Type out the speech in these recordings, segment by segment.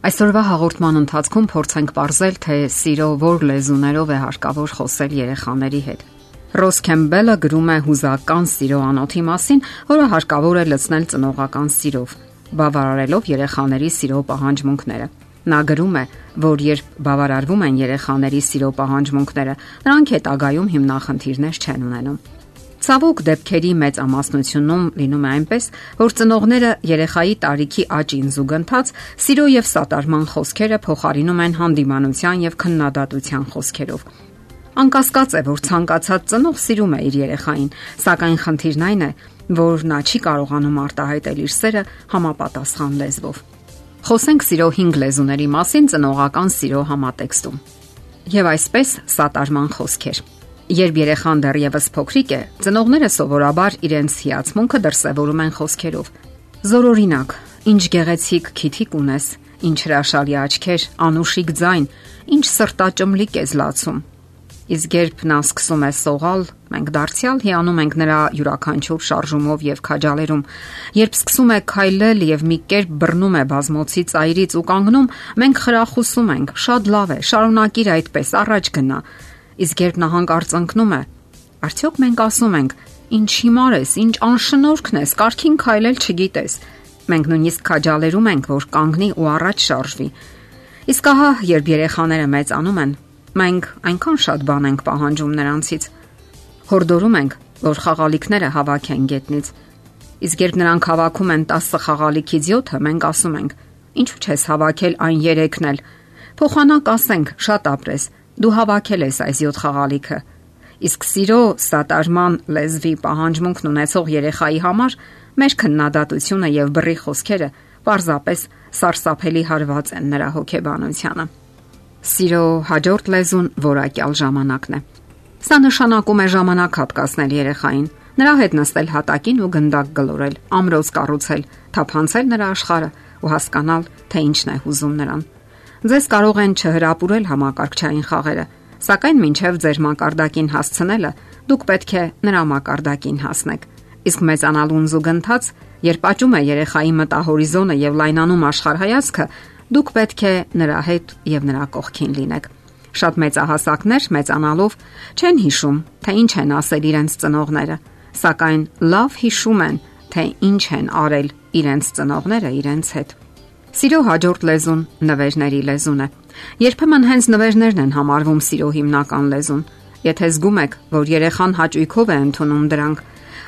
Այսօրվա հաղորդման ընթացքում փորձենք ողջել, թե սիրո ո՞ր լեզուներով է հարկավոր խոսել երեխաների հետ։ Ռոս Քեմբելը գրում է հուզական սիրո անոթի մասին, որը հարկավոր է լցնել ծնողական սիրով, բավարարելով երեխաների սիրո պահանջմունքները։ Նա գրում է, որ երբ բավարարվում են երեխաների սիրո պահանջմունքները, նրանք հետագայում հիմնախնդիրներ չեն ունենում։ Ցավոք դեպքերի մեծամասնությունում լինում է այնպես, որ ծնողները երեխայի տարիքի աճին զուգընթաց սիրո եւ սատարման խոսքերը փոխարինում են հանդիմանության եւ քննադատության խոսքերով։ Անկասկած է, որ ցանկացած ծնող սիրում է իր երեխային, սակայն խնդիրն այն է, որ նա չի կարողանում արտահայտել իր սերը համապատասխան լեզվով։ Խոսենք սիրո 5 լեզուների մասին ծնողական սիրո համատեքստում։ Եվ այսպես սատարման խոսքեր։ Երբ երեխան դեռևս փոքրիկ է, ծնողները սովորաբար իրենց հիացմունքը դրսևորում են խոսքերով։ Զորօրինակ, ինչ գեղեցիկ քիթիկ ունես, ինչ հրաշալի աչքեր, անուշիկ ձայն, ինչ սրտաճմլիկ ես լացում։ Իսկ երբ նա սկսում է սողալ, մենք դարձյալ հիանում ենք նրա յուրաքանչյուր շարժումով եւ քաջալերում։ Երբ սկսում է քայլել եւ մի կերպ բռնում է բազմոցի ծայրից ու կանգնում, մենք խրախուսում ենք. «Շատ լավ է, շարունակիր այդպես, առաջ գնա»։ Իսկ երբ նա հանկարծ ընկնում է, արդյոք մենք ասում ենք. «Ինչ հիմար ես, ինչ անշնորհքն ես, կարքին քայլել չգիտես»։ Մենք նույնիսկ քաջալերում ենք, որ կանգնի ու առաջ շարժվի։ Իսկ ահա, երբ երեխաները մեծանում են, մենք այնքան շատ բան ենք պահանջում նրանցից։ Հորդորում ենք, որ խաղալիքները հավաքեն գետնից։ Իսկ երբ նրանք հավաքում են 10 խաղալիքից 7-ը, մենք ասում ենք. Ինչու՞ չես հավաքել այն 3-ն էլ։ Փոխանակ ասենք, շատ ապրես, դու հավաքել ես այս 7 խաղալիքը։ Իսկ սիրո սատարման լեզվի պահանջմունքն ունեցող երեխայի համար մեր քննադատությունը եւ բռի խոսքերը պարզապես սարսափելի հարված են նրա հոգեբանությանը։ Սիրո հաջորդ լեզուն որակյալ ժամանակն է։ Սա նշանակում է ժամանակ հատկացնել երեխային, նրա հետ նստել հատակին ու գնդակ գլորել, ամրոց կառուցել, թափանցել նրա աշխարհը ու հասկանալ, թե ինչն է հուզում նրան։ Ձեզ կարող են չհրապուրել համակարգչային խաղերը, սակայն մինչև ձեր մակարդակին հասցնելը դուք պետք է նրա մակարդակին հասնեք։ Իսկ մեծանալուն զուգընթաց, երբ աճում է երեխայի մտահորիզոնը եւ լայնանում աշխարհայացքը, դուք պետք է նրա հետ եւ նրա կողքին լինեք։ Շատ մեծահասակներ մեծանալով չեն հիշում, թե ինչ են ասել իրենց ծնողները, սակայն լավ հիշում են, թե ինչ են արել իրենց ծնողները իրենց հետ։ Սիրո հաջորդ լեզուն նվերների լեզուն է։ Երբեմն հենց նվերներն են համարվում սիրո հիմնական լեզուն։ Եթե զգում եք, որ երեխան հաճույքով է ընդունում դրանք,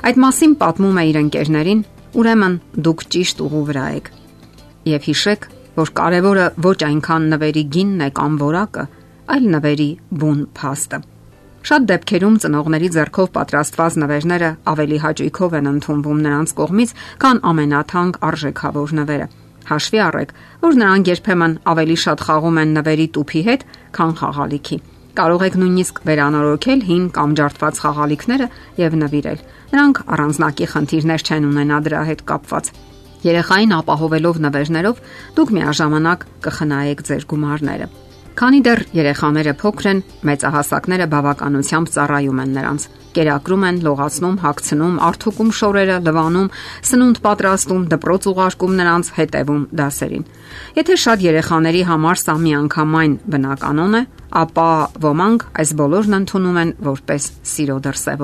այդ մասին պատմում է իր ընկերներին, ուրեմն դուք ճիշտ ուղու վրա եք։ Եվ հիշեք, որ կարևորը ոչ այնքան նվերի գինն է կամ որակը, այլ նվերի բուն փաստը։ Շատ դեպքերում ծնողների ձեռքով պատրաստված նվերները ավելի հաճույքով են ընդունվում նրանց կողմից, քան ամենաթանկ արժեքավոր նվերը։ Հաշվի առեք, որ նրանք երբեմն ավելի շատ խաղում են նվերի տուփի հետ, քան խաղալիքի։ Կարող եք նույնիսկ վերանորոգել հին կամ ջարդված խաղալիքները եւ նվիրել։ Նրանք առանձնակի խնդիրներ չեն ունենա դրա հետ կապված։ Երեխային ապահովելով նվերներով դուք միաժամանակ կխնայեք ձեր գումարները։ Քանի դեռ երեխաները փոքր են, մեծահասակները բավականությամբ ծառայում են նրանց։ Կերակրում են, լողացնում, հագցնում, արթուկում շորերը, լվանում, սնունդ պատրաստում, դպրոց ուղարկում նրանց, հետևում դասերին։ Եթե շատ երեխաների համար սա միանգամայն բնականon է, ապա ոմանք այս բոլորն ընդունում են որպես սիրո դրսև